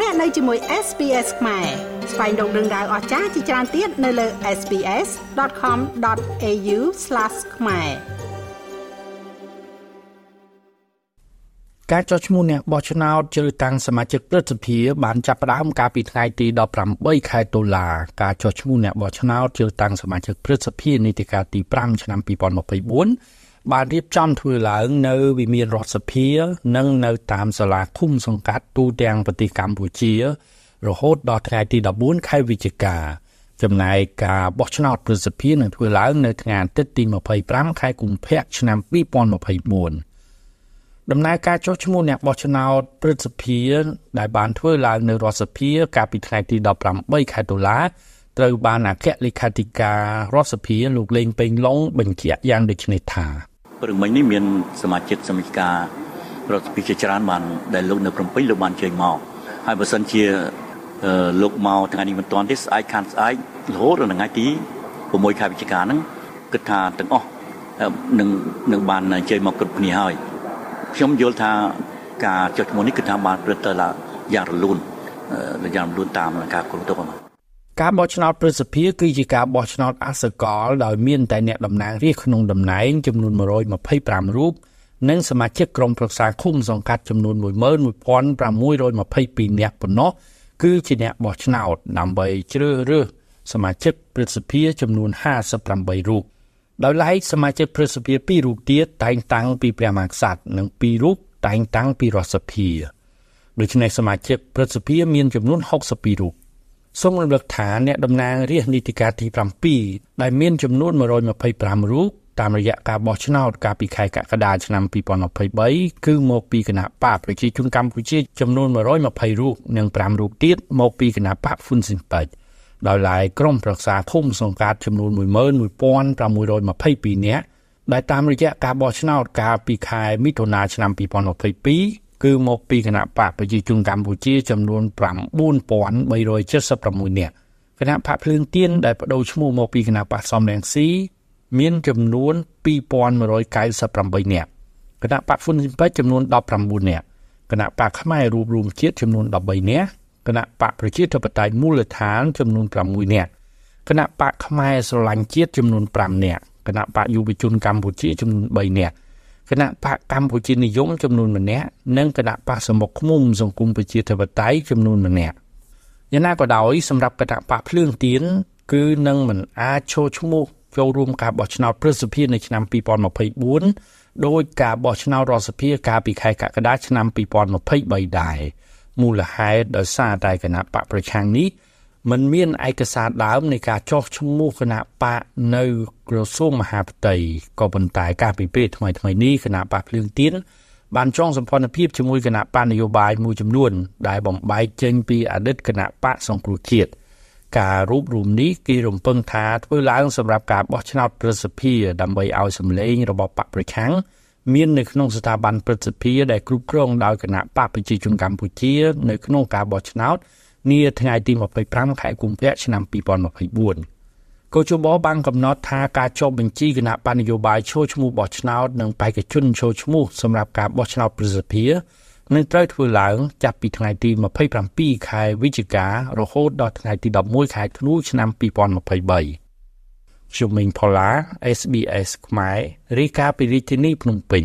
លោកអ្នកនៅជាមួយ SPS ខ្មែរស្វែងរកដឹងដៅអស្ចារ្យជាច្រើនទៀតនៅលើ SPS.com.au/ ខ្មែរការចុះឈ្មោះអ្នកបោះឆ្នោតជ្រើសតាំងសមាជិកព្រឹទ្ធសភាបានចាប់ផ្ដើមកាលពីថ្ងៃទី18ខែតុលាការចុះឈ្មោះអ្នកបោះឆ្នោតជ្រើសតាំងសមាជិកព្រឹទ្ធសភានីតិកាលទី5ឆ្នាំ2024 បានរៀបចំធ្វើឡើងនៅវិមានរដ្ឋសភា និងនៅតាមសាលាឃុំសង្កាត់ទូទាំងប្រទេសកម្ពុជា រហូតដល់ថ្ងៃទី14ខែវិច្ឆិកាចំណែកការបោះឆ្នោតប្រសិទ្ធភាពនឹងធ្វើឡើងនៅថ្ងៃអាទិត្យទី25ខែកុម្ភៈឆ្នាំ2024ដំណើរការចុះឈ្មោះអ្នកបោះឆ្នោតព្រឹទ្ធសភាដែលបានធ្វើឡើងនៅរដ្ឋសភា កាលពីថ្ងៃទី18ខែតុលាត្រូវបានអគ្គលេខាធិការរដ្ឋសភាលោកលេងពេញឡុងបញ្ជាក់យ៉ាងដូចនេះថា ព្រឹកមិញនេះមានសមាជិកសមាជិការដ្ឋសភាជាច្រើនបានដែលលោកនៅព្រំពេញលោកបានជើញមកហើយបើសិនជាលោកមកថ្ងៃនេះមិនទាន់ទេស្អែកខានស្អែករហូតដល់ថ្ងៃទី6ខែវិច្ឆិកាហ្នឹងគិតថាទាំងអស់នឹងនឹងបានជើញមកគ្រប់គ្នាហើយខ្ញុំយល់ថាការចុះឈ្មោះនេះគឺថាបានព្រឹត្តទៅឡើងយ៉ាងរលូនយ៉ាងរលូនតាមការគ្រប់គ្រង ការបោះឆ្នោតប្រសិទ្ធភាពគឺជាការបោះឆ្នោតអសកលដោយមានតែអ្នកតំណាងរាស្ត្រក្នុងតំណែងចំនួន125រូបនិងសមាជិកក្រុមប្រឹក្សាឃុំសង្កាត់ចំនួន11622នាក់ប៉ុណ្ណោះគឺជាអ្នកបោះឆ្នោតដើម្បីជ្រើសរើសសមាជិកប្រសិទ្ធភាពចំនួន58រូបដោយឡែកសមាជិកព្រឹទ្ធសភា2រូបទៀតតែងតាំងពីព្រះមហាក្សត្រនិង2រូបតែងតាំងពីរដ្ឋសភាដូច្នេះសមាជិកព្រឹទ្ធសភាមានចំនួន62រូប សូមរំលឹកថាអ្នកតំណាងរាស្ត្រនីតិកាលទី7ដែលមានចំនួន125រូបតាមរយៈការបោះឆ្នោតកាលពីខែកក្កដាឆ្នាំ2023គឺមកពីគណៈបកប្រជាជនកម្ពុជាចំនួន120រូបនិង5រូបទៀតមកពីគណៈបកហ្វុនស៊ីនប៉ិចដោយឡែកក្រុមប្រឹក្សាឃុំសង្កាត់ចំនួន11622នាក់ដែលតាមរយៈការបោះឆ្នោតកាលពីខែមិថុនាឆ្នាំ2022 គឺមកពីគណៈបកប្រជាជនកម្ពុជាចំនួន9376នាក់គណៈបកភ្លើងទៀនដែលបដូរឈ្មោះមកពីគណៈបកសំរងស៊ីមានចំនួន2198នាក់គណៈបកហ៊ុនស៊ីមពេចចំនួន19នាក់គណៈបកខ្មែររួមរួមជាតិចំនួន13នាក់គណៈបកប្រជាធិបតេយ្យមូលដ្ឋានចំនួន6នាក់គណៈបកខ្មែរស្រឡាញ់ជាតិចំនួន5នាក់គណៈបកយុវជនកម្ពុជាចំនួន3នាក់ គណៈបកកម្ពុជានិយមចំនួន1នាក់និងគណៈបកសមុខឃុំសង្គមប្រជាធិបតេយ្យចំនួន1នាក់យ៉ាងណាក៏ដោយសម្រាប់គណៈបកភ្លើងទៀនគឺនឹងមិនអាចចូលឈ្មោះចូលរួមការបោះឆ្នោតប្រសិទ្ធភាពនៅឆ្នាំ2024ដោយការបោះឆ្នោតរដ្ឋសភាកាលពីខែកក្កដាឆ្នាំ2023ដែរមូលហេតុដោយសារតែគណៈបកប្រឆាំងនេះ มันមានឯកសារដើមនៃការចោះឈ្មោះគណៈបកនៅក្រសួងមហាផ្ទៃក៏ប៉ុន្តែការពិភាក្សាថ្មីថ្មីនេះគណៈបកភ្លើងទៀនបានចងសម្ព័ន្ធភាពជាមួយគណៈបកនយោបាយមួយចំនួន ដែលបំបែកចេញពីអតីតគណៈបកសង្គ្រោះជាតិការរួបរមនេះគេរំពឹងថាធ្វើឡើងសម្រាប់ការបោះឆ្នោតប្រសិទ្ធិដើម្បីឲ្យសម្លេងរបស់បកប្រឆាំងមាននៅក្នុងស្ថាប័នប្រសិទ្ធិដែលគ្រប់គ្រងដោយគណៈបកប្រជាជនកម្ពុជា នៅក្នុងការបោះឆ្នោត នាថ្ងៃទី25ខែកុម្ភៈឆ្នាំ2024កោជបបានកំណត់ថាការចុះបញ្ជីគណៈបញ្ញយោបាយចូលឈ្មោះបោះឆ្នោតនិងបេក្ខជនចូលឈ្មោះសម្រាប់ការបោះឆ្នោតប្រសិទ្ធភាពនឹងត្រូវធ្វើឡើងចាប់ពីថ្ងៃទី27ខែវិច្ឆិការហូតដល់ថ្ងៃទី11ខែធ្នូឆ្នាំ2023ខ្ញុំមីងផល្លា SBS ខ្មែររីកាពីរាជធានីភ្នំពេញ